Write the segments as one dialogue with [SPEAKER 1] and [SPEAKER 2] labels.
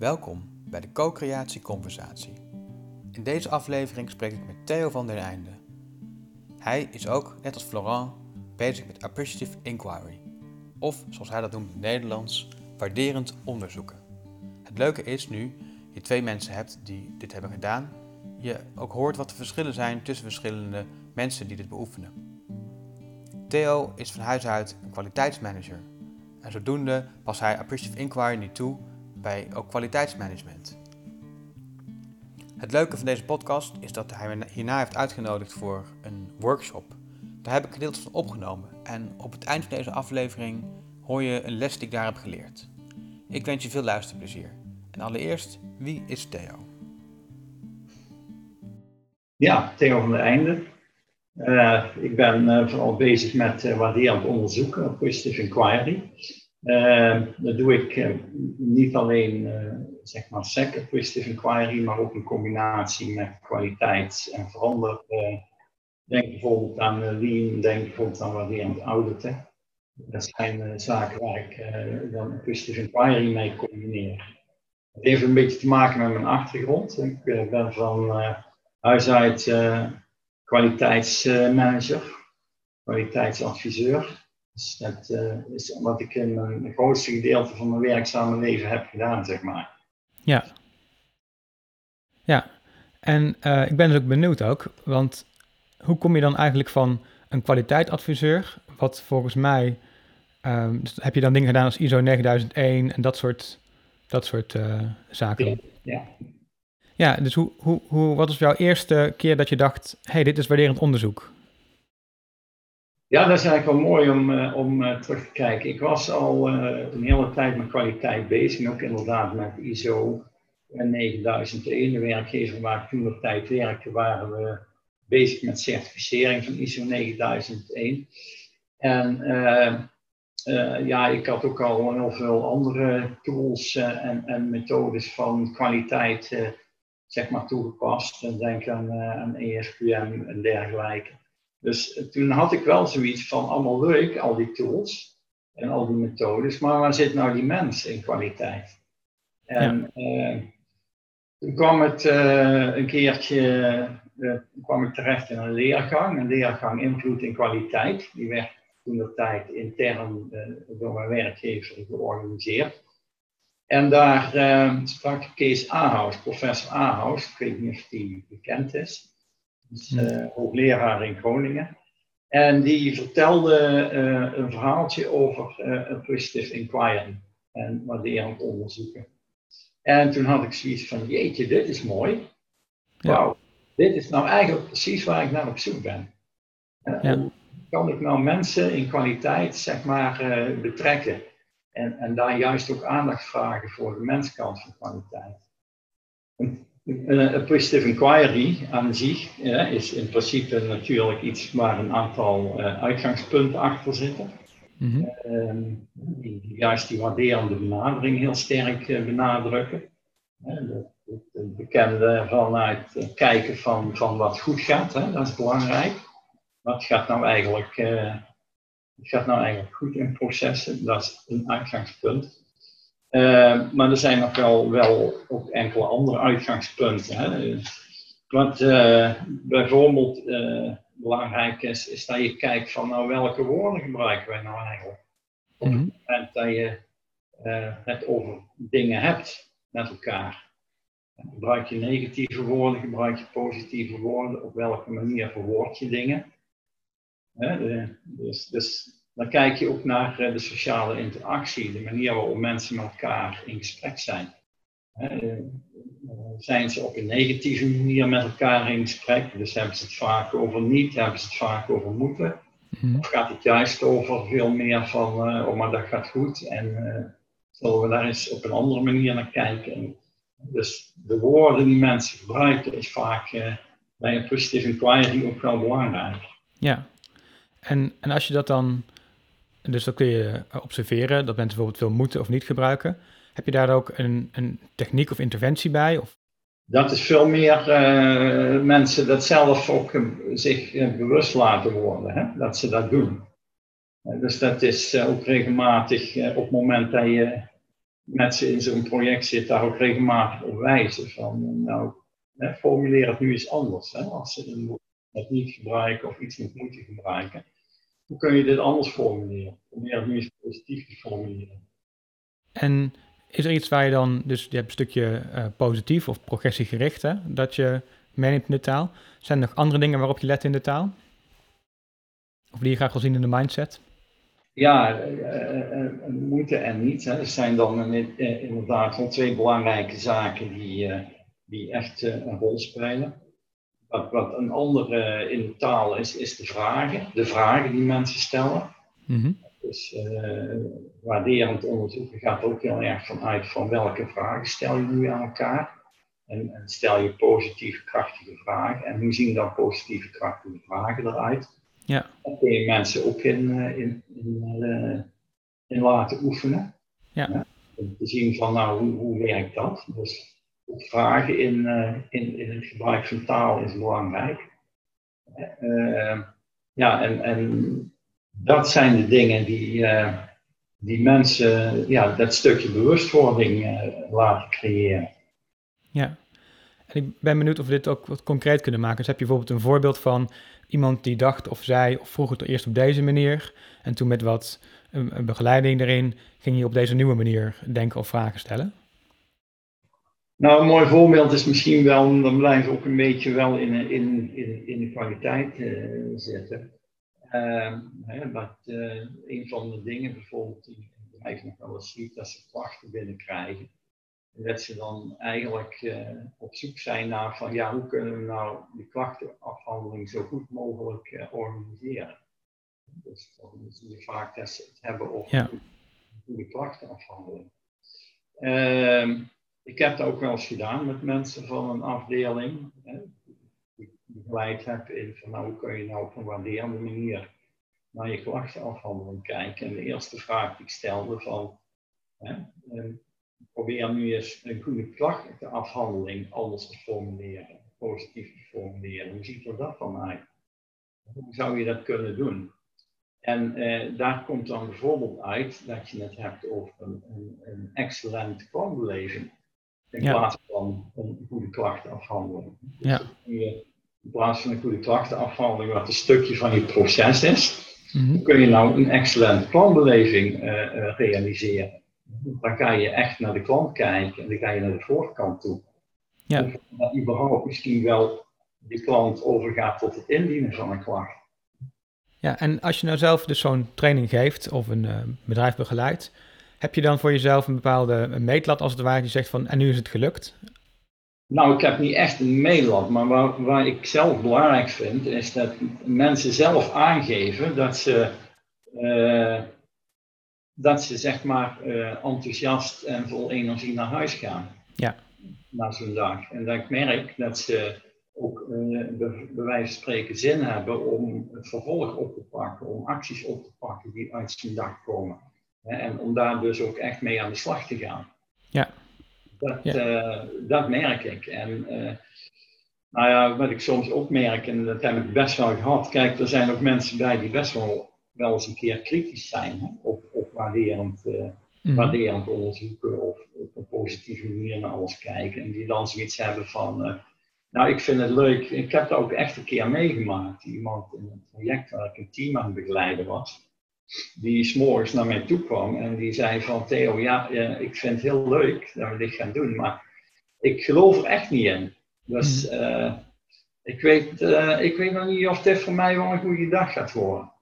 [SPEAKER 1] Welkom bij de Co-creatie Conversatie. In deze aflevering spreek ik met Theo van der Einde. Hij is ook, net als Florent, bezig met Appreciative Inquiry. Of, zoals hij dat noemt in het Nederlands, waarderend onderzoeken. Het leuke is nu je twee mensen hebt die dit hebben gedaan, je ook hoort wat de verschillen zijn tussen verschillende mensen die dit beoefenen. Theo is van huis uit een kwaliteitsmanager en zodoende past hij Appreciative Inquiry niet toe bij ook kwaliteitsmanagement. Het leuke van deze podcast is dat hij me hierna heeft uitgenodigd voor een workshop. Daar heb ik gedeeltes van opgenomen en op het eind van deze aflevering hoor je een les die ik daar heb geleerd. Ik wens je veel luisterplezier. En allereerst, wie is Theo?
[SPEAKER 2] Ja, Theo van der Einde. Uh, ik ben uh, vooral bezig met uh, onderzoeken, positive inquiry. Dat doe ik niet alleen zeg maar SEC, positive inquiry, maar ook in combinatie met kwaliteits- en verander. denk bijvoorbeeld aan Lean, denk bijvoorbeeld aan waarderend auditen. Dat zijn zaken waar ik dan positive inquiry mee combineer. Het heeft een beetje te maken met mijn achtergrond. Ik ben van huis uit kwaliteitsmanager, kwaliteitsadviseur. Dus dat uh, is wat ik in mijn grootste gedeelte van mijn werkzame leven heb gedaan, zeg maar.
[SPEAKER 1] Ja. Ja, en uh, ik ben dus ook benieuwd ook, want hoe kom je dan eigenlijk van een kwaliteitsadviseur, wat volgens mij, um, heb je dan dingen gedaan als ISO 9001 en dat soort, dat soort uh, zaken?
[SPEAKER 2] Ja.
[SPEAKER 1] Ja, dus hoe, hoe, hoe, wat was jouw eerste keer dat je dacht, hé, hey, dit is waarderend onderzoek?
[SPEAKER 2] Ja, dat is eigenlijk wel mooi om, uh, om uh, terug te kijken. Ik was al uh, een hele tijd met kwaliteit bezig, en ook inderdaad met ISO 9001. De werkgever waar ik toen op tijd werkte, waren we bezig met certificering van ISO 9001. En ja, ik had ook al heel veel andere tools en, en methodes van kwaliteit zeg maar, toegepast. Denk aan, aan ESPM en dergelijke. Dus eh, toen had ik wel zoiets van, allemaal leuk, al die tools en al die methodes, maar waar zit nou die mens in kwaliteit? En ja. uh, toen kwam het een keertje, kwam ik terecht in een leergang, een leergang invloed in kwaliteit. Die werd toen de tijd intern door mijn werkgever georganiseerd. En daar sprak Kees Ahaus, professor Ahaus, ik weet niet of die bekend is, hoogleraar in Groningen. En die vertelde uh, een verhaaltje over een positive inquiry en waarderend onderzoeken. En toen had ik zoiets van, jeetje, dit is mooi. Wauw, dit is nou eigenlijk precies waar ik naar op zoek ben. Ja. Kan ik nou mensen in kwaliteit, zeg maar, betrekken? En, en daar juist ook aandacht vragen voor de menskant van kwaliteit. Een positive inquiry aan zich is in principe natuurlijk iets waar een aantal uh, uitgangspunten achter zitten. Mm -hmm. die, juist die waarderende benadering heel sterk uh, benadrukken. Het bekende vanuit het kijken van, van wat goed gaat, hè, dat is belangrijk. Wat gaat nou eigenlijk gaat nou eigenlijk goed in processen, dat is een uitgangspunt. Uh, maar er zijn nog wel, wel ook enkele andere uitgangspunten. Hè. Wat uh, bijvoorbeeld uh, belangrijk is, is dat je kijkt van nou welke woorden gebruiken wij nou eigenlijk. Op het mhm. moment dat je het over dingen hebt met elkaar. Gebruik je negatieve woorden, gebruik je positieve woorden, op welke manier verwoord je dingen. Dus, dus dan kijk je ook naar eh, de sociale interactie, de manier waarop mensen met elkaar in gesprek zijn. Eh, zijn ze op een negatieve manier met elkaar in gesprek, dus hebben ze het vaak over niet, hebben ze het vaak over moeten. Mhm. Of gaat het juist over veel meer van, uh, oh maar dat gaat goed en uh, zullen we daar eens op een andere manier naar kijken. dus de woorden die mensen gebruiken is vaak uh, bij een positive inquiry ook wel belangrijk.
[SPEAKER 1] Ja, en, en als je dat dan, dus dat kun je observeren, dat mensen bijvoorbeeld veel moeten of niet gebruiken. Heb je daar ook een, een techniek of interventie bij? Of?
[SPEAKER 2] Dat is veel meer uh, mensen dat zelf ook uh, zich bewust laten worden, hè? dat ze dat doen. dus dat is ook regelmatig op het moment dat je met ze in zo'n project zit, daar ook regelmatig op wijzen van, nou, formuleer het nu eens anders. Hè, als ze het niet gebruiken of iets niet moeten gebruiken. Hoe kun je dit anders formuleren? Nu eens positief te formuleren.
[SPEAKER 1] En is er iets waar je dan, dus je hebt een stukje uh, positief of progressiegericht, hè, dat je meeneemt in de taal. Zijn er nog andere dingen waarop je let in de taal? Of die je graag wil zien in de mindset?
[SPEAKER 2] Ja, uh, uh, moeten en niet. Hè. Er zijn dan inderdaad wel twee belangrijke zaken die, die echt een rol spelen. Wat, wat een andere in de taal is, is de vragen. De vragen die mensen stellen. Mm Dus waarderend onderzoeken gaat ook heel erg vanuit van welke vragen stel je nu aan elkaar. En, en, stel je positieve, krachtige vragen. En hoe zien dan positieve, krachtige vragen eruit? Ja. Daar kun je mensen ook in, eh, in, in, uh, in laten oefenen. Ja. te zien van, nou, hoe, hoe werkt dat? Dus vragen in, uh, in, in het gebruik van taal is belangrijk. ja, en, en dat zijn de dingen die, die mensen ja, dat stukje bewustwording laten creëren.
[SPEAKER 1] Ja, en ik ben benieuwd of we dit ook wat concreet kunnen maken. Dus heb je bijvoorbeeld een voorbeeld van iemand die dacht of zei of vroeg het eerst op deze manier en toen met wat een, begeleiding erin ging je op deze nieuwe manier denken of vragen stellen?
[SPEAKER 2] Nou, een mooi voorbeeld is misschien wel, dan blijf ook een beetje wel in, in, in, in de kwaliteit uh, zitten. Uh, hè, dat, uh, een van de dingen bijvoorbeeld die ik bedrijf nog wel eens ziet, dat ze klachten binnenkrijgen dat ze dan eigenlijk uh, op zoek zijn naar van ja, hoe kunnen we nou die klachtenafhandeling zo goed mogelijk organiseren. Dus dan zie je vaak dat ze het hebben over ja. goede klachtenafhandeling. Ik heb dat ook wel eens gedaan met mensen van een afdeling, hè, die begeleid heb in van nou, hoe kun je nou op een waarderende manier naar je klachtenafhandeling kijken. En de eerste vraag die ik stelde van, hè, ehm, probeer nu eens een goede klachtenafhandeling anders te formuleren, positief te formuleren. Hoe ziet er dat dan uit? Hoe zou je dat kunnen doen? En eh, daar komt dan bijvoorbeeld uit dat je het hebt over een, een, excellente klantbeleving. In plaats van een goede klachtenafhandeling. Dus ja. in plaats van een goede klachtenafhandeling, wat een stukje van je proces is, mm kun je nou een excellente klantbeleving uh, uh, realiseren dan ga je echt naar de klant kijken en dan ga je naar de voorkant toe. Ja. Of dat überhaupt misschien wel die klant overgaat tot het indienen van een klacht.
[SPEAKER 1] Ja, en als je nou zelf dus zo'n training geeft of een uh, bedrijf begeleidt, heb je dan voor jezelf een bepaalde een meetlat als het ware die zegt van en nu is het gelukt?
[SPEAKER 2] Nou, ik heb niet echt een meetlat, maar waar, waar ik zelf belangrijk vind, is dat mensen zelf aangeven dat ze uh, dat ze zeg maar uh, enthousiast en vol energie naar huis gaan. Ja. Na zo'n dag. En dat ik merk dat ze ook uh, bij wijze van spreken zin hebben om het vervolg op te pakken, om acties op te pakken die uit zijn dag komen. Hè, en om daar dus ook echt mee aan de slag te gaan. Ja. Dat, ja. Uh, dat merk ik. En nou ja, wat ik soms ook merk, en dat heb ik best wel gehad, kijk, er zijn ook mensen bij die best wel wel eens een keer kritisch zijn hè, op, op waarderend, uh, mm. waarderend onderzoeken of op een positieve manier naar alles kijken. En die dan zoiets hebben van, uh, nou ik vind het leuk, ik heb dat ook echt een keer meegemaakt. Iemand in een project waar ik een team aan begeleiden was, die s'morgens naar mij toe kwam en die zei van Theo, ja, ik vind het heel leuk dat we dit gaan doen, maar ik geloof er echt niet in. Dus uh, ik, weet, ik weet nog niet of dit voor mij wel een goede dag gaat worden.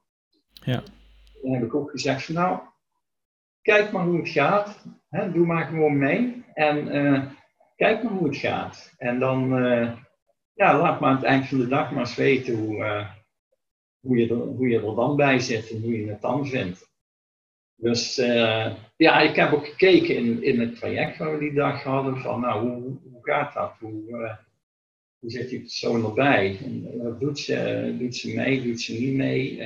[SPEAKER 2] Ja. Dan heb ik ook gezegd van nou, kijk maar hoe het gaat. Hè, doe maar gewoon mee. En uh, kijk maar hoe het gaat. En dan, ja, laat maar aan het eind van de dag maar eens weten hoe, hoe, je er, hoe je er dan bij zit en hoe je het dan vindt. Dus ja, ik heb ook gekeken in, in het traject waar we die dag hadden van nou, hoe, hoe gaat dat? Hoe, hoe zit die persoon erbij? En, wat doet ze? Doet ze mee? Doet ze niet mee?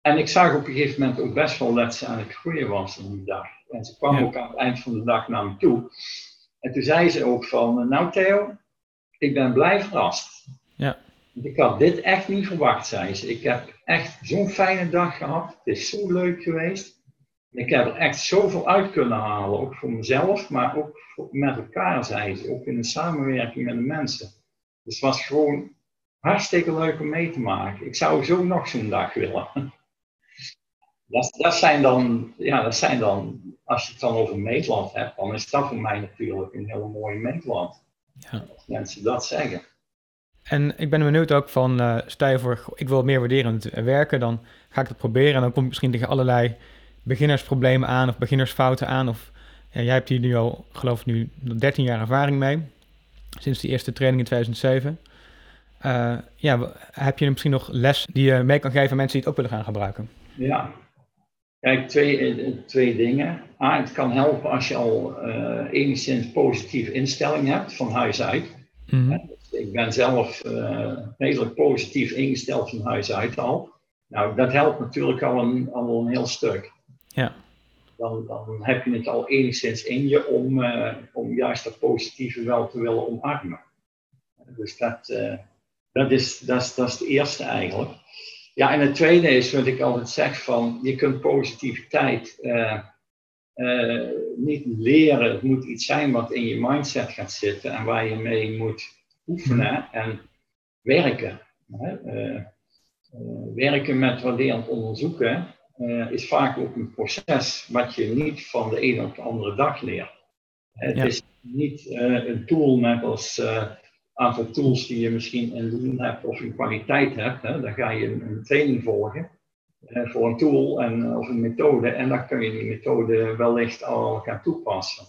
[SPEAKER 2] En ik zag op een gegeven moment ook best wel dat ze aan het groeien was in die dag. En ze kwam ook aan het eind van de dag naar me toe. En toen zei ze ook van, nou Theo, ik ben blij verrast. Ik had dit echt niet verwacht, zei ze. Ik heb echt zo'n fijne dag gehad. Het is zo leuk geweest. ik heb er echt zoveel uit kunnen halen, ook voor mezelf, maar ook met elkaar, zei ze, ook in de samenwerking met de mensen. Dus het was gewoon hartstikke leuk om mee te maken. Ik zou zo nog zo'n dag willen. Dat, dat, zijn dan, ja, dat zijn dan, als je het dan over meetland hebt, dan is dat voor mij natuurlijk een hele mooie meetland. Ja. Als mensen dat zeggen.
[SPEAKER 1] En ik ben benieuwd ook van, uh, stel je voor, ik wil meer waarderend werken, dan ga ik het proberen en dan kom ik misschien tegen allerlei beginnersproblemen aan of beginnersfouten aan. Of ja, jij hebt hier nu al, geloof ik, nu 13 jaar ervaring mee, sinds die eerste training in 2007. Uh, eh, ja, heb je misschien nog les die je mee kan geven aan mensen die het ook willen gaan gebruiken?
[SPEAKER 2] Ja, kijk, twee, eh, twee dingen. A, het kan helpen als je al uh, enigszins positieve instelling hebt van huis uit. Mhm. Ik ben zelf uh, redelijk positief ingesteld van huis uit al. Nou, dat helpt natuurlijk al een, al een heel stuk. Ja. Dan, dan heb je het al enigszins in je om, uh, om juist dat positieve wel te willen omarmen. Dus dat, uh, dat, is, dat, is, dat is de eerste eigenlijk. Ja, en het tweede is wat ik altijd zeg van, je kunt positiviteit niet leren. Het moet iets zijn wat in je mindset gaat zitten en waar je mee moet oefenen en werken. werken met waarderend onderzoeken uh, is vaak ook een proces wat je niet van de ene op de andere dag leert. Het is niet een tool net als een aantal tools die je misschien in doen hebt of in kwaliteit hebt. Hè. Dan ga je een, een training volgen voor een tool en, of een methode en dan kun je die methode wellicht al gaan toepassen.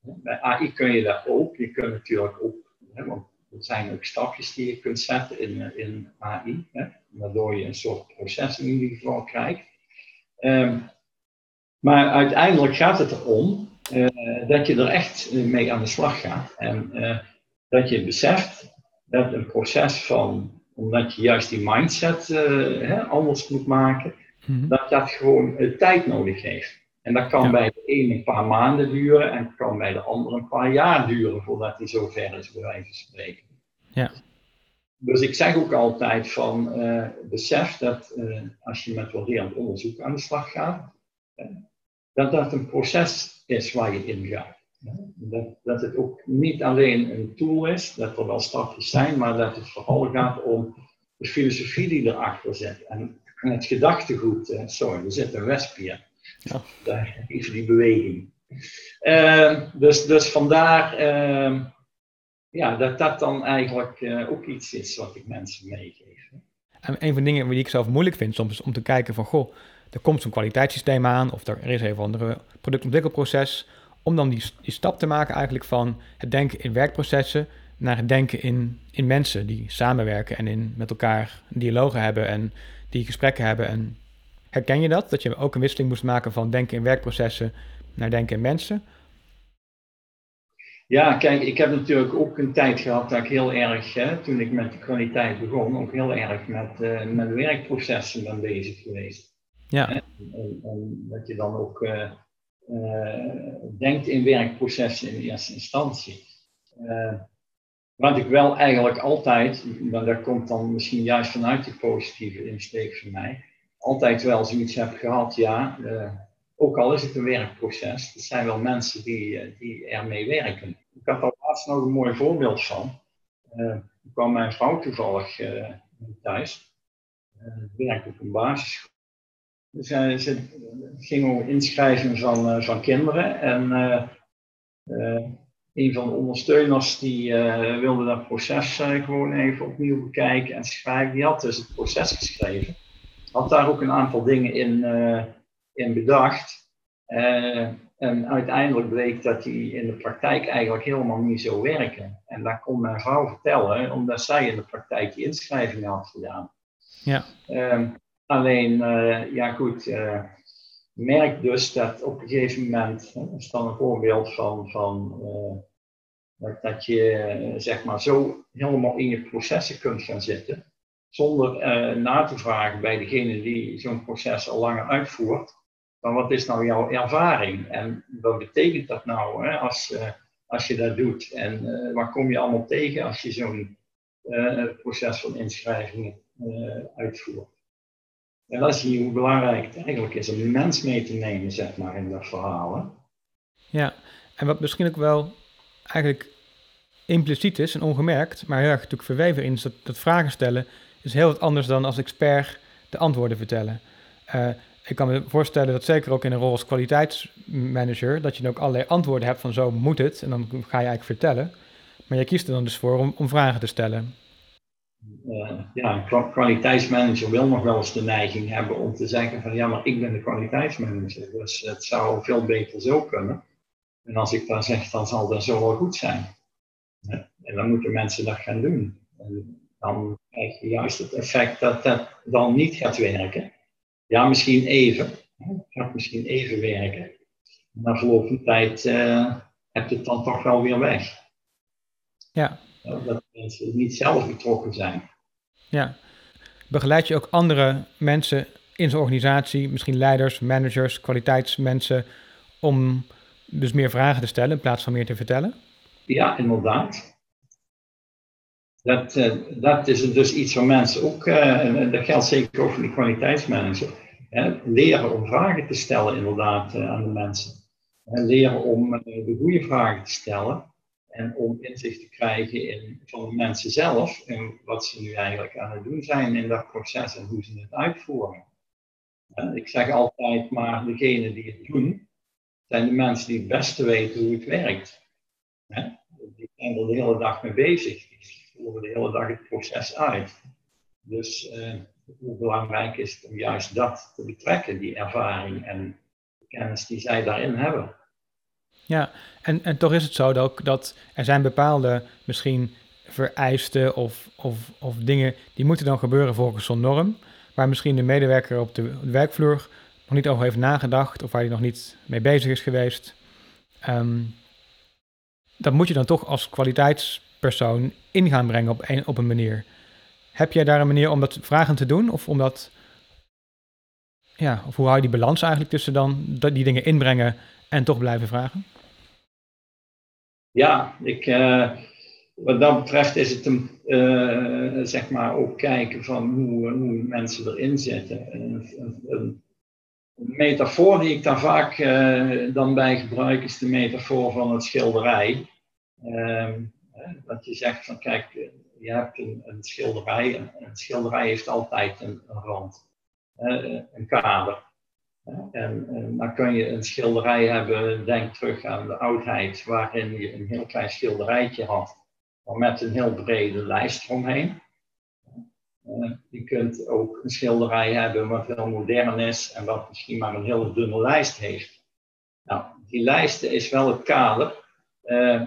[SPEAKER 2] Bij AI kun je dat ook. Je kunt natuurlijk ook, hè, want er zijn ook stapjes die je kunt zetten in, in AI, hè, waardoor je een soort proces in ieder geval krijgt. Ehm, maar uiteindelijk gaat het erom uh, dat je er echt mee aan de slag gaat. En uh, dat je beseft dat een proces van, omdat je juist die mindset uh, hè, anders moet maken, mm dat dat gewoon tijd nodig heeft. En dat kan bij de ene een paar maanden duren en kan bij de andere een paar jaar duren voordat hij zover is, bij wijze van spreken. Ja. Dus ik zeg ook altijd van uh, besef dat uh, als je met waarderend onderzoek aan de slag gaat, uh, dat dat een proces is waar je in gaat. Dat, dat het ook niet alleen een tool is, dat er wel stapjes zijn, maar dat het vooral gaat om de filosofie die erachter zit. En, en het gedachtegoed, sorry, er zit een wesp hier. Ja. Daar, even die beweging. dus, dus vandaar ja, dat dat dan eigenlijk uh, ook iets is wat ik mensen meegeef.
[SPEAKER 1] En een van de dingen die ik zelf moeilijk vind soms is om te kijken van, goh, er komt zo'n kwaliteitssysteem aan of er is een of andere productontwikkelproces, om dan die, die stap te maken eigenlijk van het denken in werkprocessen naar het denken in, in mensen die samenwerken en in, met elkaar dialogen hebben en die gesprekken hebben. En herken je dat? Dat je ook een wisseling moest maken van denken in werkprocessen naar denken in mensen?
[SPEAKER 2] Ja, kijk, ik heb natuurlijk ook een tijd gehad dat ik heel erg, hè, toen ik met de kwaliteit begon, ook heel erg met, uh, met werkprocessen ben bezig geweest. Ja. En, en, dat je dan ook uh, uh, denkt in werkprocessen in eerste instantie. wat ik wel eigenlijk altijd, maar dat komt dan misschien juist vanuit die positieve insteek van mij, altijd wel zoiets heb gehad, ja, ook al is het een werkproces, er zijn wel mensen die, eh, die ermee werken. Ik had al laatst nog een mooi voorbeeld van. Uh, kwam mijn vrouw toevallig uh, thuis. Uh, op een basisschool. Dus uh, ze ging over inschrijven van, van kinderen. En een van de ondersteuners die wilde dat proces gewoon even opnieuw bekijken en schrijven. Die had dus het proces geschreven. Had daar ook een aantal dingen in in bedacht. Uh, en uiteindelijk bleek dat die in de praktijk eigenlijk helemaal niet zo werken. En dat kon mijn vrouw vertellen, omdat zij in de praktijk die inschrijving had gedaan. Ja. Um, alleen, uh, ja goed, uh, merk dus dat op een gegeven moment, hè, dat is dan een voorbeeld van, van dat, dat je zeg maar zo helemaal in je processen kunt gaan zitten, zonder na te vragen bij degene die zo'n proces al langer uitvoert van wat is nou jouw ervaring en wat betekent dat nou hè, als, uh, als je dat doet en uh, waar kom je allemaal tegen als je zo'n uh, proces van inschrijvingen uitvoert. En dan zie je hoe belangrijk het eigenlijk is om die mens mee te nemen, zeg maar, in dat verhaal. Hè?
[SPEAKER 3] Ja, en wat misschien ook wel eigenlijk impliciet is en ongemerkt, maar heel erg natuurlijk verweven in, is dat, dat vragen stellen is heel wat anders dan als expert de antwoorden vertellen. Uh, ik kan me voorstellen dat zeker ook in een rol als kwaliteitsmanager, dat je dan ook allerlei antwoorden hebt van zo moet het, en dan ga je eigenlijk vertellen. Maar je kiest er dan dus voor om, vragen te stellen.
[SPEAKER 2] Uh, ja, een kwaliteitsmanager wil nog wel eens de neiging hebben om te zeggen van ja, maar ik ben de kwaliteitsmanager, dus het zou veel beter zo kunnen. En als ik dan zeg, dan zal dat zo wel goed zijn. En dan moeten mensen dat gaan doen. En dan krijg je juist het effect dat dat dan niet gaat werken. Ja, misschien even. Het gaat misschien even werken. Na verloop van tijd uh, heb je het dan toch wel weer weg.
[SPEAKER 3] Ja.
[SPEAKER 2] Dat mensen niet zelf betrokken zijn.
[SPEAKER 3] Ja. Begeleid je ook andere mensen in zo'n organisatie, misschien leiders, managers, kwaliteitsmensen, om dus meer vragen te stellen in plaats van meer te vertellen?
[SPEAKER 2] Ja, inderdaad. Dat, uh, dat is dus iets waar mensen ook, uh, en dat geldt zeker ook voor de kwaliteitsmanager, leren om vragen te stellen inderdaad uh, aan de mensen. leren om de goede vragen te stellen en om inzicht te krijgen in, van de mensen zelf en wat ze nu eigenlijk aan het doen zijn in dat proces en hoe ze het uitvoeren. ik zeg altijd maar, degene die het doen, zijn de mensen die het beste weten hoe het werkt. Die zijn er de hele dag mee bezig voeren de hele dag het proces uit. Dus uh, hoe belangrijk is het om juist dat te betrekken, die ervaring en de kennis die zij daarin hebben.
[SPEAKER 3] Ja, en, en toch is het zo dat, er zijn bepaalde misschien vereisten of, of, of dingen die moeten dan gebeuren volgens zo'n norm, waar misschien de medewerker op de werkvloer nog niet over heeft nagedacht of waar hij nog niet mee bezig is geweest. Um, dat moet je dan toch als kwaliteits persoon in gaan brengen op een, op een manier. Heb jij daar een manier om dat vragen te doen? Of om dat. Ja, of hoe hou je die balans eigenlijk tussen dan die dingen inbrengen en toch blijven vragen?
[SPEAKER 2] Ja, ik, uh, wat dat betreft is het een, uh, zeg maar ook kijken van hoe, hoe mensen erin zitten. Een, een, metafoor die ik daar vaak uh, dan bij gebruik is de metafoor van het schilderij. Ehm, dat je zegt van kijk, je hebt een, schilderij. Een, een, schilderij heeft altijd een, rand, een kader. En, en, dan kun je een schilderij hebben, denk terug aan de oudheid, waarin je een heel klein schilderijtje had, maar met een heel brede lijst eromheen. Je kunt ook een schilderij hebben wat heel modern is en wat misschien maar een hele dunne lijst heeft. Nou, die lijst is wel het kader uh,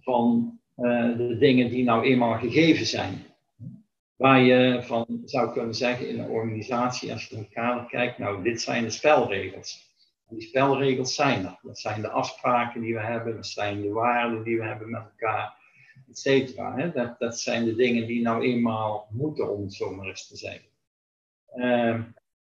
[SPEAKER 2] van uh, de dingen die nou eenmaal gegeven zijn. Waar je van zou kunnen zeggen in een organisatie, als je naar kader kijkt, nou, dit zijn de spelregels. Die spelregels zijn er. Dat zijn de afspraken die we hebben, dat zijn de waarden die we hebben met elkaar, et cetera. Dat, dat zijn de dingen die nou eenmaal moeten, om het zo maar eens te zeggen. Uh,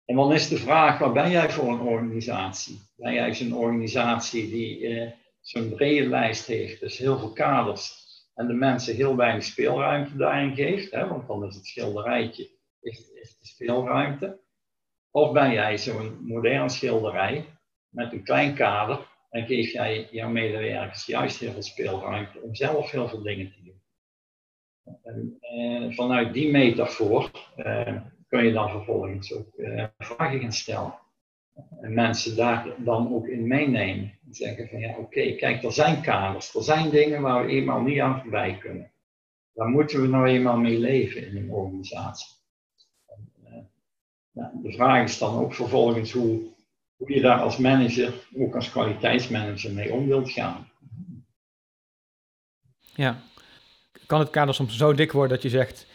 [SPEAKER 2] en dan is de vraag, wat ben jij voor een organisatie? Ben jij zo'n organisatie die uh, zo'n brede lijst heeft, dus heel veel kaders, en de mensen heel weinig speelruimte daarin geeft, hè, want dan is het schilderijtje is, is de speelruimte. Of ben jij zo'n modern schilderij met een klein kader en geef jij jouw medewerkers juist heel veel speelruimte om zelf heel veel dingen te doen. En, eh, vanuit die metafoor eh, kun je dan vervolgens ook eh, vragen gaan stellen. En mensen daar dan ook in meenemen. En zeggen van ja, oké, kijk, er zijn kaders, er zijn dingen waar we eenmaal niet aan voorbij kunnen. Daar moeten we nou eenmaal mee leven in een organisatie. En, uh, de vraag is dan ook vervolgens hoe, hoe je daar als manager, ook als kwaliteitsmanager, mee om wilt gaan.
[SPEAKER 3] Ja, kan het kader soms zo dik worden dat je zegt,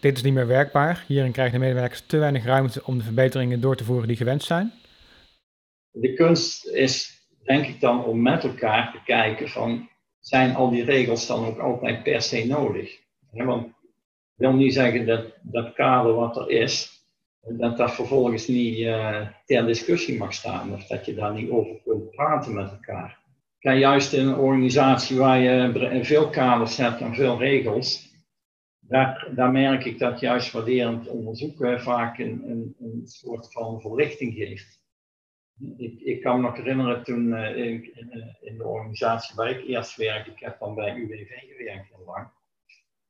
[SPEAKER 3] dit is niet meer werkbaar. Hierin krijgen de medewerkers te weinig ruimte om de verbeteringen door te voeren die gewenst zijn
[SPEAKER 2] de kunst is, denk ik dan, om met elkaar te kijken van, zijn al die regels dan ook altijd per se nodig? want ik wil niet zeggen dat dat kader wat er is, dat dat vervolgens niet uh, ter discussie mag staan of dat je daar niet over kunt praten met elkaar. Kijk, juist in een organisatie waar je veel kaders hebt en veel regels, daar, daar merk ik dat juist waarderend onderzoek vaak een, een, een soort van verlichting geeft. Ik, ik, kan me nog herinneren toen uh, in, in, in, de organisatie waar ik eerst werkte, ik heb dan bij UWV gewerkt heel lang.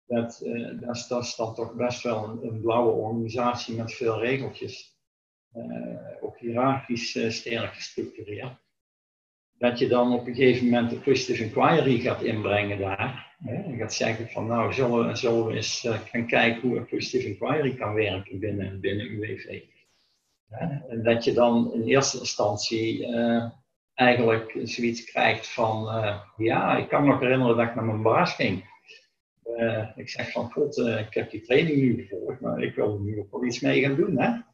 [SPEAKER 2] Dat, uh, dat, is, dat dan toch best wel een, een blauwe organisatie met veel regeltjes. Uh, ook hiërarchisch sterk gestructureerd. Dat je dan op een gegeven moment de Christus Inquiry gaat inbrengen daar. En gaat zeggen van nou, zullen zullen we eens gaan kijken hoe een Christus Inquiry kan werken binnen, binnen UWV. En dat je dan in eerste instantie uh, eigenlijk zoiets krijgt van, uh, ja, ik kan me nog herinneren dat ik naar mijn baas ging. Uh, ik zeg van, god, ik heb die training nu gevolgd, maar ik wil er nu ook wel iets mee gaan doen. Hè?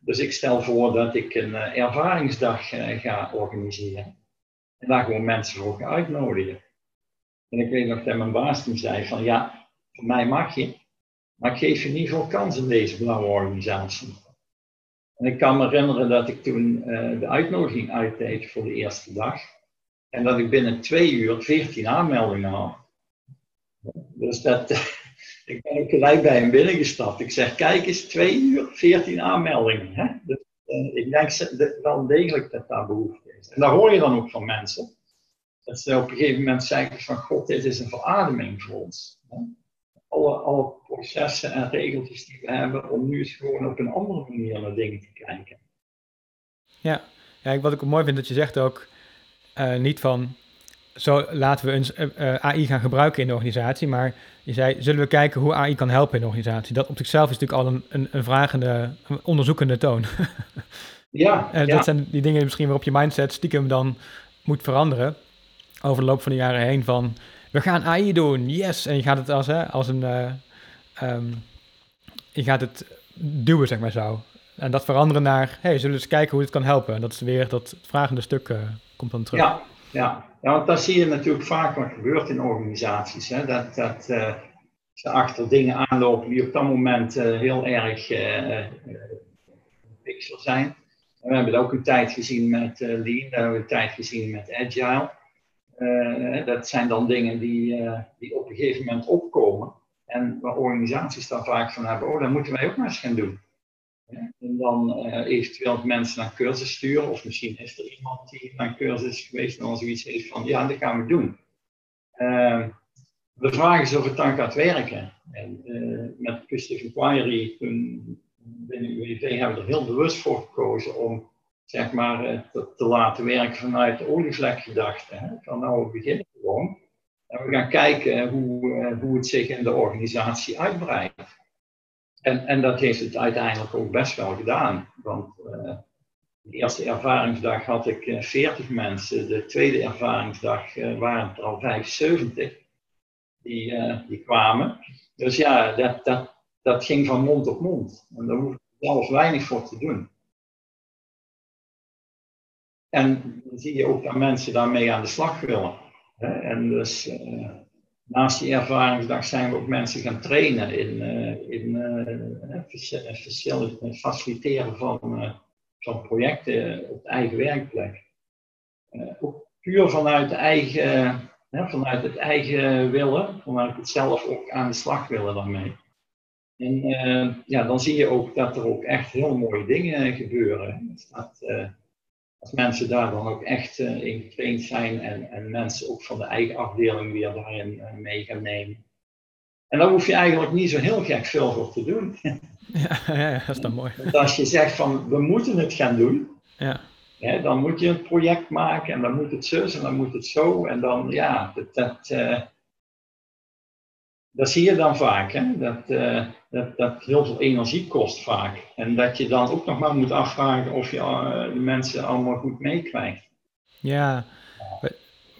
[SPEAKER 2] dus ik stel voor dat ik een ervaringsdag ga organiseren. En daar gewoon mensen voor uitnodigen. En ik weet nog dat mijn baas toen zei van, ja, voor mij mag je, maar ik geef je niet veel kans in deze blauwe organisatie. En ik kan me herinneren dat ik toen uh, de uitnodiging uitdeed voor de eerste dag. En dat ik binnen twee uur 14 aanmeldingen had. Dus dat, ik ben gelijk bij hem binnengestapt. Ik zeg, kijk eens, twee uur, 14 aanmeldingen. Hè? Dus, uh, ik denk wel degelijk dat daar behoefte is. En daar hoor je dan ook van mensen. Dat ze op een gegeven moment zeggen van, god, dit is een verademing voor ons. Alle, alle processen en regeltjes die we hebben, om nu eens gewoon op een andere manier naar dingen te kijken.
[SPEAKER 3] Ja, ja wat ik mooi vind dat je zegt ook, uh, niet van zo laten we eens uh, eh, eh, AI gaan gebruiken in de organisatie, maar je zei, zullen we kijken hoe AI kan helpen in de organisatie? Dat op zichzelf is natuurlijk al een, een, een vragende, een onderzoekende toon.
[SPEAKER 2] ja,
[SPEAKER 3] uh, Dat zijn die dingen misschien waarop je mindset stiekem dan moet veranderen over de loop van de jaren heen van we gaan AI doen, yes. En je gaat het als, hè, als een, uh, um, je gaat het duwen, zeg maar zo. En dat veranderen naar, hey, zullen we eens kijken hoe het kan helpen. En dat is weer dat vragende stuk uh, komt dan terug.
[SPEAKER 2] Ja, ja. ja, want dat zie je natuurlijk vaak wat gebeurt in organisaties. Hè? Dat, dat uh, ze achter dingen aanlopen die op dat moment heel erg pixel zijn. En we hebben het ook een tijd gezien met Lean, we hebben een tijd gezien met Agile. Uh, dat zijn dan dingen die, uh, die op een gegeven moment opkomen. En waar organisaties dan vaak van hebben, oh, dat moeten wij ook maar eens gaan doen. En dan uh, eventueel mensen naar cursus sturen, of misschien is er iemand die naar cursus is geweest en dan zoiets heeft van, ja, dat gaan we doen. de vraag is of het dan gaat werken. En met Custom Inquiry, toen UWV hebben we er heel bewust voor gekozen om zeg maar, eh, te, te laten werken vanuit de olievlekgedachte. Van nou, we beginnen gewoon. En we gaan kijken hoe, eh, hoe het zich in de organisatie uitbreidt. En, en dat heeft het uiteindelijk ook best wel gedaan. Want uh, de eerste ervaringsdag had ik uh, 40 mensen. De tweede ervaringsdag waren er al 75 die, die kwamen. Dus ja, dat, dat, dat ging van mond op mond. En daar hoef je zelf weinig voor te doen. En dan zie je ook dat mensen daarmee aan de slag willen. En dus uh, naast die ervaringsdag zijn we ook mensen gaan trainen in, uh, in uh, faciliteren van, van projecten op de eigen werkplek. ook puur vanuit, de eigen, vanuit het eigen willen, vanuit het zelf ook aan de slag willen daarmee. En ja, dan zie je ook dat er ook echt heel mooie dingen gebeuren. Als mensen daar dan ook echt uh, in getraind zijn en, en mensen ook van de eigen afdeling weer daarin uh, mee gaan nemen. En daar hoef je eigenlijk niet zo heel gek veel voor te doen.
[SPEAKER 3] Ja, ja, dat is dan mooi.
[SPEAKER 2] Want als je zegt van we moeten het gaan doen,
[SPEAKER 3] ja.
[SPEAKER 2] Hè, dan moet je een project maken en dan moet het zo en dan moet het zo. En dan ja, dat, dat, uh, dat zie je dan vaak, hè? Dat, uh, dat, dat heel veel energie kost vaak. En dat je dan ook nog maar moet afvragen of je uh, de mensen allemaal goed meekrijgt.
[SPEAKER 3] Ja,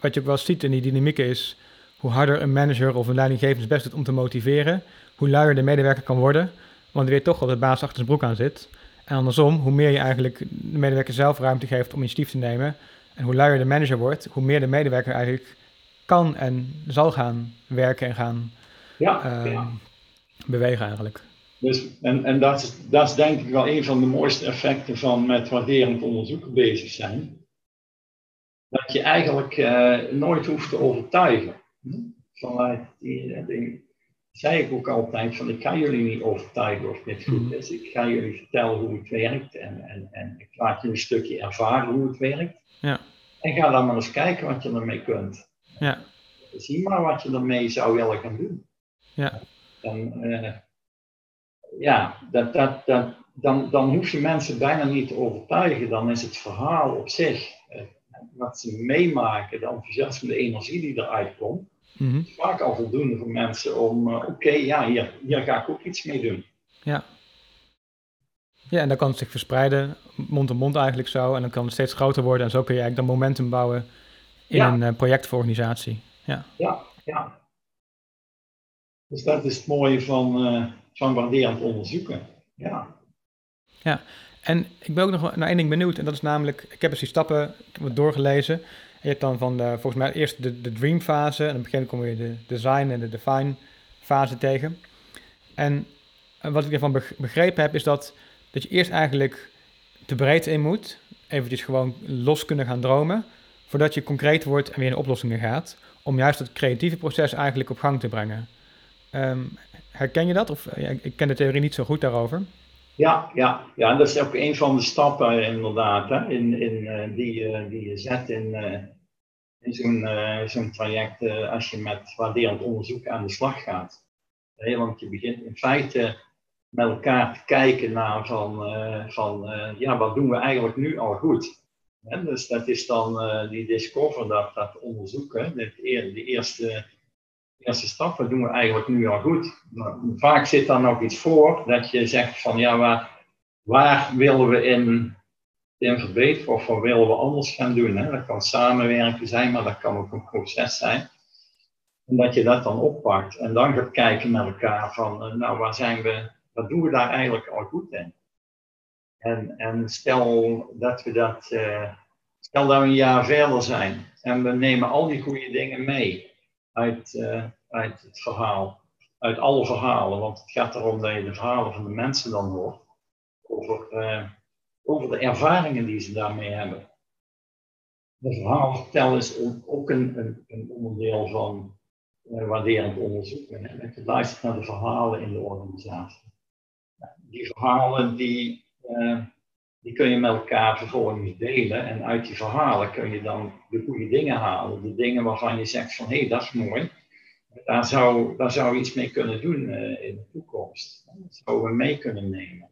[SPEAKER 3] wat je ook wel ziet in die dynamiek is, hoe harder een manager of een leidinggevende best doet om te motiveren, hoe luier de medewerker kan worden, want weet toch dat de baas achter zijn broek aan zit. En andersom, hoe meer je eigenlijk de medewerker zelf ruimte geeft om initiatief te nemen, en hoe luier de manager wordt, hoe meer de medewerker eigenlijk kan en zal gaan werken en gaan
[SPEAKER 2] ja, uh,
[SPEAKER 3] bewegen eigenlijk.
[SPEAKER 2] Dus, en en dat, is, dat is denk ik wel een van de mooiste effecten van met waarderend onderzoeken bezig zijn. Dat je eigenlijk uh, nooit hoeft te overtuigen. Vanuit die, die, zei ik ook altijd van ik ga jullie niet overtuigen of dit goed
[SPEAKER 3] Mhm.
[SPEAKER 2] is. Ik ga jullie vertellen hoe het werkt en, en, en ik laat je een stukje ervaren hoe het werkt.
[SPEAKER 3] Ja.
[SPEAKER 2] En ga dan maar eens kijken wat je ermee kunt.
[SPEAKER 3] Ja.
[SPEAKER 2] Zie maar wat je ermee zou willen gaan doen.
[SPEAKER 3] Ja.
[SPEAKER 2] Dan, eh, ja, dat, dat, dat, dan, dan hoef je mensen bijna niet te overtuigen. Dan is het verhaal op zich, eh, wat ze meemaken, de enthousiasme, de energie die eruit komt,
[SPEAKER 3] Mhm.
[SPEAKER 2] vaak al voldoende voor mensen om, eh, oké, ja, hier, hier ga ik ook iets mee doen.
[SPEAKER 3] Ja. Ja, en dan kan het zich verspreiden, mond to mond eigenlijk zo. En dan kan het steeds groter worden. En zo kun je eigenlijk dan momentum bouwen in
[SPEAKER 2] Ja.
[SPEAKER 3] een project voor organisatie. Ja.
[SPEAKER 2] Ja, ja. Dus dat is het mooie van, eh, van waarderend onderzoeken. Ja.
[SPEAKER 3] En ik ben ook nog naar één ding benieuwd. En dat is namelijk, ik heb eens die stappen het doorgelezen. En je hebt dan van, de, volgens mij eerst de, de dream fase. En op gegeven moment kom je de design en de define fase tegen. En wat ik ervan beg- begrepen heb, is dat, dat je eerst eigenlijk de breedte in moet. Eventjes gewoon los kunnen gaan dromen. Voordat je concreet wordt en weer in oplossingen gaat. Om juist dat creatieve proces eigenlijk op gang te brengen. Ehm, herken je dat? Of eh, ja, ik ken de theorie niet zo goed daarover.
[SPEAKER 2] Ja, ja, ja, dat is ook een van de stappen inderdaad, hè, in, in, eh, die, eh, die je zet in, eh, in zo'n eh, zo'n traject eh, als je met waarderend onderzoek aan de slag gaat. Hè, want je begint in feite met elkaar te kijken naar van, eh, van eh, ja, wat doen we eigenlijk nu al goed? Hè, dus dat is dan eh, die discover, dat, dat onderzoeken, dit, eer- de eerste, eerste stap, wat doen we eigenlijk nu al goed? Nou, vaak zit daar nog iets voor dat je zegt van ja, waar, waar willen we in, in verbeteren of wat willen we anders gaan doen? Hè? Dat kan samenwerken zijn, maar dat kan ook een proces zijn. En dat je dat dan oppakt en dan gaat kijken naar elkaar van eh, nou, waar zijn we, wat doen we daar eigenlijk al goed in? En, en stel dat we dat, eh, stel dat we een jaar verder zijn en we nemen al die goede dingen mee uit, eh, uit het verhaal, uit alle verhalen, want het gaat erom dat je de verhalen van de mensen dan hoort, over, eh, over de ervaringen die ze daarmee hebben. De verhaal vertellen is ook- een, een, een onderdeel van eh, waarderend onderzoeken. hè. Dat je luistert naar de verhalen in de organisatie. Die verhalen die, die kun je met elkaar vervolgens delen en uit die verhalen kun je dan de goede dingen halen. De dingen waarvan je zegt van hé, hey, dat is mooi. Daar zou, daar zou iets mee kunnen doen eh, in de toekomst. Dat zouden we mee kunnen nemen.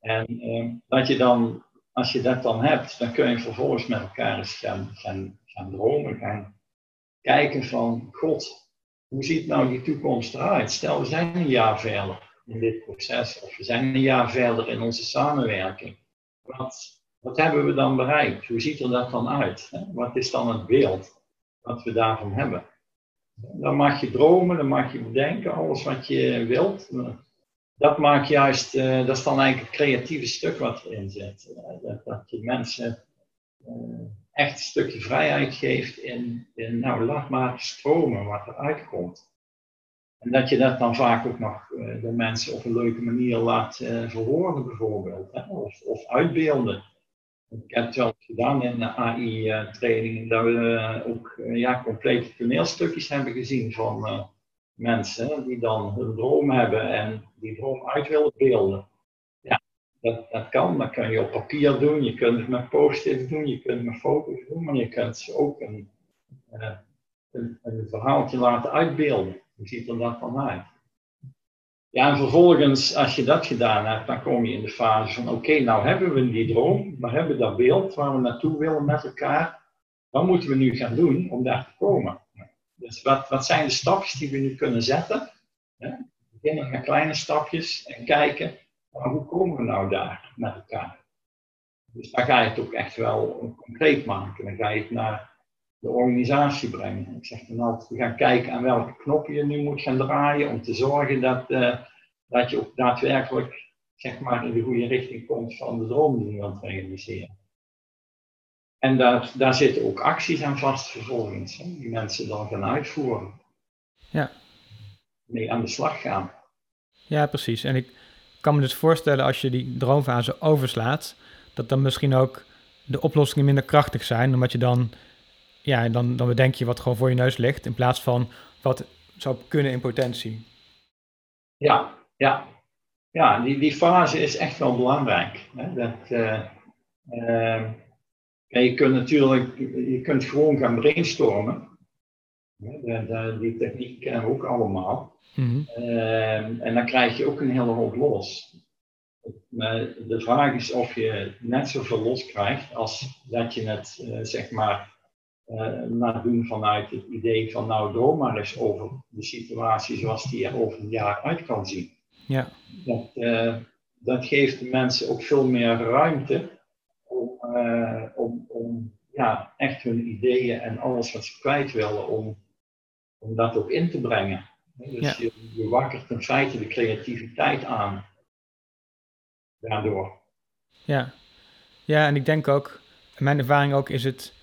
[SPEAKER 2] En eh, dat je dan, als je dat dan hebt, dan kun je vervolgens met elkaar eens gaan, gaan, gaan dromen, gaan kijken van, god, hoe ziet nou die toekomst eruit? Stel, we zijn een jaar verder in dit proces, of we zijn een jaar verder in onze samenwerking. Wat, hebben we dan bereikt? Hoe ziet er dat dan uit? Wat is dan het beeld wat we daarvan hebben? Dan mag je dromen, dan mag je bedenken, alles wat je wilt. Dat maakt juist, eh, dat is dan eigenlijk het creatieve stuk wat erin zit. Eh, dat, dat je mensen eh, echt een stukje vrijheid geeft in, in nou laat maar stromen wat eruit komt. En dat je dat dan vaak ook nog eh, de mensen op een leuke manier laat eh, verwoorden bijvoorbeeld. Hè? Of, of uitbeelden. Ik heb het wel gedaan in de AI-trainingen, dat we eh, ook eh, ja, complete toneelstukjes hebben gezien van eh, mensen die dan hun droom hebben en die droom uit willen beelden. Ja, dat, dat kan. Dat kun je op papier doen, je kunt het met post-its doen, je kunt het met foto's doen, maar je kunt ze ook een, eh, een, een verhaaltje laten uitbeelden. Hoe ziet er dan uit? Ja, en vervolgens, als je dat gedaan hebt, dan kom je in de fase van: oké, nou hebben we die droom, we hebben dat beeld waar we naartoe willen met elkaar. Wat moeten we nu gaan doen om daar te komen? Dus wat, wat zijn de stapjes die we nu kunnen zetten? Hè? Beginnen met kleine stapjes en kijken, hoe komen we nou daar met elkaar? Dus dan ga je het ook echt wel concreet maken. Dan ga je het naar de organisatie brengen. Ik zeg dan altijd, we gaan kijken aan welke knoppen je nu moet gaan draaien om te zorgen dat, eh, dat je ook daadwerkelijk zeg maar, in de goede richting komt van de droom die je wilt realiseren. En daar, daar zitten ook acties aan vast vervolgens, hè, die mensen dan gaan uitvoeren.
[SPEAKER 3] Ja.
[SPEAKER 2] Mee aan de slag gaan.
[SPEAKER 3] Ja, precies. En ik kan me dus voorstellen als je die droomfase overslaat, dat dan misschien ook de oplossingen minder krachtig zijn, omdat je dan, ja, dan, dan bedenk je wat gewoon voor je neus ligt, in plaats van wat zou kunnen in potentie.
[SPEAKER 2] Ja, ja. Ja, die, die fase is echt wel belangrijk. Hè? Dat, uh, uh, je kunt natuurlijk, je kunt gewoon gaan brainstormen. De, de, die techniek kennen we ook allemaal. Mm en dan krijg je ook een hele hoop los. Maar de vraag is of je net zoveel los krijgt als dat je het, uh, zeg maar, uh, laat doen vanuit het idee van nou droom maar eens over de situatie zoals die er over een jaar uit kan zien.
[SPEAKER 3] Ja.
[SPEAKER 2] Dat, uh, dat geeft de mensen ook veel meer ruimte om, om, om ja, echt hun ideeën en alles wat ze kwijt willen, om, om dat ook in te brengen. Dus ja. je, je wakkert in feite de creativiteit aan daardoor.
[SPEAKER 3] Ja. ja, en ik denk ook, mijn ervaring ook is het,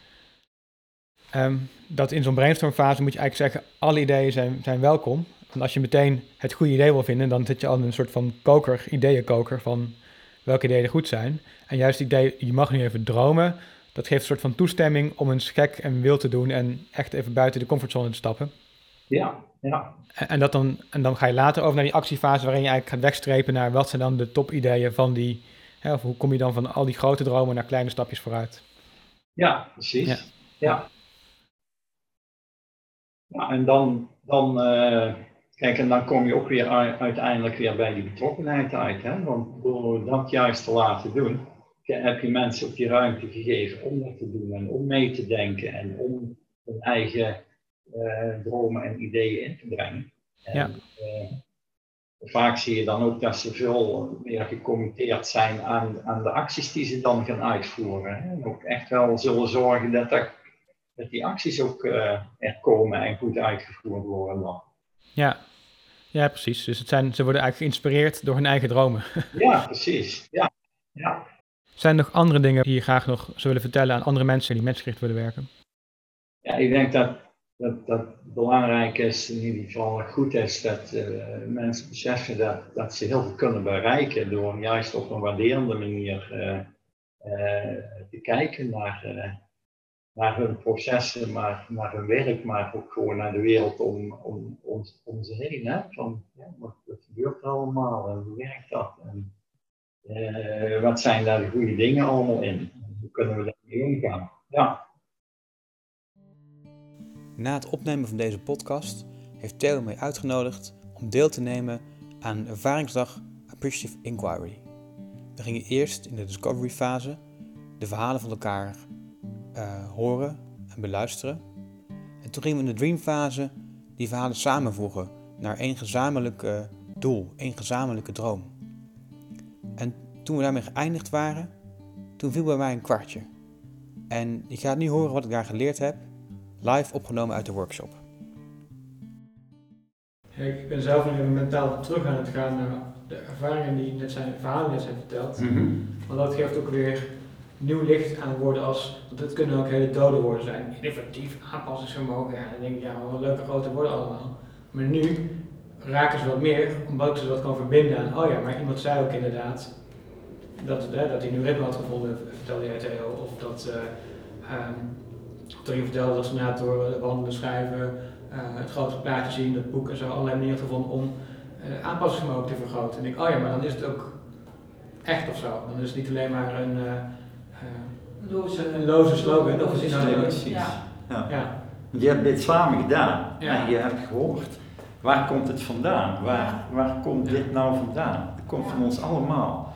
[SPEAKER 3] um, dat in zo'n brainstormfase moet je eigenlijk zeggen, alle ideeën zijn, zijn welkom. Want als je meteen het goede idee wil vinden, dan zit je al in een soort van koker, ideeënkoker van welke ideeën goed zijn. En juist het idee, je mag nu even dromen, dat geeft een soort van toestemming om eens gek en wild te doen en echt even buiten de comfortzone te stappen.
[SPEAKER 2] Ja, ja.
[SPEAKER 3] En, en, dat dan, en dan ga je later over naar die actiefase waarin je eigenlijk gaat wegstrepen naar wat zijn dan de topideeën van die, hè, of hoe kom je dan van al die grote dromen naar kleine stapjes vooruit.
[SPEAKER 2] Ja, precies. Ja. ja. Ja en dan, dan uh, kijk, en dan kom je ook weer uiteindelijk weer bij die betrokkenheid uit. Hè? Want door dat juist te laten doen, heb je mensen ook die ruimte gegeven om dat te doen en om mee te denken en om hun eigen uh, dromen en ideeën in te brengen. En,
[SPEAKER 3] ja.
[SPEAKER 2] uh, vaak zie je dan ook dat ze veel meer gecommitteerd zijn aan, aan de acties die ze dan gaan uitvoeren. Hè? En ook echt wel zullen zorgen dat, dat, dat die acties ook uh, er komen en goed uitgevoerd worden dan.
[SPEAKER 3] Ja. ja, precies. Dus het zijn, ze worden eigenlijk geïnspireerd door hun eigen dromen.
[SPEAKER 2] ja, precies. Ja. Ja.
[SPEAKER 3] Zijn er nog andere dingen die je graag nog zou willen vertellen aan andere mensen die mensgericht willen werken?
[SPEAKER 2] Ja, ik denk dat dat, dat belangrijk is, in ieder geval goed is, dat uh, mensen beseffen dat, dat ze heel veel kunnen bereiken door juist op een waarderende manier uh, uh, te kijken naar, naar hun processen, maar naar hun werk, maar ook gewoon naar de wereld om, om, om, om ze heen. Van, ja, wat, gebeurt er allemaal en hoe werkt dat? En, wat zijn daar de goede dingen allemaal in? Hoe kunnen we daarmee omgaan? Ja.
[SPEAKER 1] Na het opnemen van deze podcast heeft Theo mij uitgenodigd om deel te nemen aan een ervaringsdag Appreciative Inquiry. We gingen eerst in de discovery fase de verhalen van elkaar uh, horen en beluisteren. En toen gingen we in de dream fase die verhalen samenvoegen naar één gezamenlijk uh, doel, één gezamenlijke droom. En toen we daarmee geëindigd waren, toen viel bij mij een kwartje. En je gaat nu horen wat ik daar geleerd heb live opgenomen uit de workshop.
[SPEAKER 3] ik ben zelf nu mentaal terug aan het gaan naar de ervaringen die net zijn, verhalen net zijn verteld. Mm -hmm. Want dat geeft ook weer nieuw licht aan woorden als, want dit kunnen ook hele dode woorden zijn. Innovatief, aanpassingsvermogen, ja, dan denk ik, ja, wat leuke grote woorden allemaal. Maar nu raken ze wat meer, omdat ze wat kan verbinden aan, oh ja, maar iemand zei ook inderdaad dat, hè, dat hij nu ritme had gevonden, vertelde jij Theo, of dat uh, um, toen je vertelde dat ze na door wandelen, schrijven, uh, het grote plaatje zien, het boek en zo, allerlei manieren gevonden om uh, aanpassingsvermogen te vergroten. En ik, oh ja, maar dan is het ook echt of zo. Dan is het niet alleen maar een, loze. een loze slogan. Of is
[SPEAKER 4] het precies. Ja. Ja. ja. Je hebt dit samen gedaan ja. en je hebt gehoord. Waar komt het vandaan? Waar, waar komt dit nou vandaan? Het komt van ons allemaal.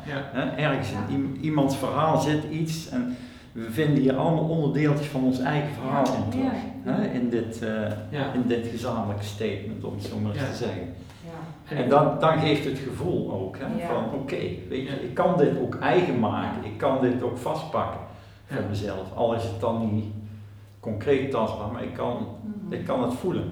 [SPEAKER 4] Ergens in iemands verhaal zit iets en we vinden hier allemaal onderdeeltjes van ons eigen verhaal in terug. Hè, in, dit, uh, in dit gezamenlijke statement, om het zo maar eens te zeggen. En dan, dan geeft het gevoel ook hè, van oké, okay, weet je, ik kan dit ook eigen maken, ik kan dit ook vastpakken voor mezelf. Al is het dan niet concreet tastbaar, maar ik kan, mm-hmm. ik kan het voelen.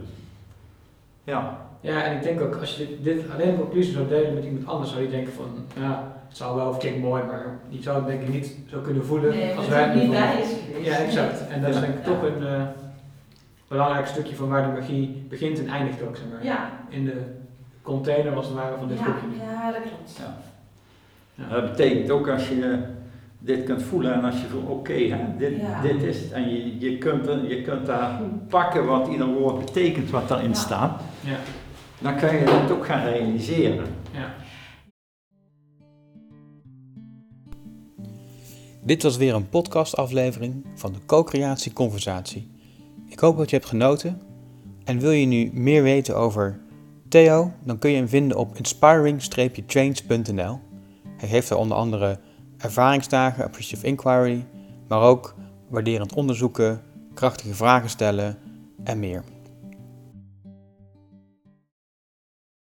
[SPEAKER 4] Ja.
[SPEAKER 3] Ja, en ik denk ook als je dit, dit alleen conclusie zou delen met iemand anders, zou je denken van ja, het zou wel of klinkt mooi, maar die zou het denk ik niet zo kunnen voelen
[SPEAKER 5] nee,
[SPEAKER 3] als
[SPEAKER 5] wij
[SPEAKER 3] het
[SPEAKER 5] niet bij is
[SPEAKER 3] Ja, exact. En dat is denk ik toch een uh, belangrijk stukje van waar de magie begint en eindigt ook, zeg maar.
[SPEAKER 5] Ja.
[SPEAKER 3] In de container als het ware van dit
[SPEAKER 5] ja,
[SPEAKER 3] boekje.
[SPEAKER 5] Ja, dat klopt. Ja.
[SPEAKER 4] Ja. Dat betekent ook als je dit kunt voelen en als je voelt, oké, okay, dit, dit is het. En je, je, kunt, je kunt daar pakken wat ieder woord betekent wat daarin staat.
[SPEAKER 3] Ja.
[SPEAKER 4] dan kun je dat ook gaan realiseren. Ja.
[SPEAKER 1] Dit was weer een podcastaflevering van de Co-creatie Conversatie. Ik hoop dat je hebt genoten. En wil je nu meer weten over Theo, dan kun je hem vinden op inspiring-change.nl. Hij heeft er onder andere ervaringsdagen, appreciative inquiry, maar ook waarderend onderzoeken, krachtige vragen stellen en meer.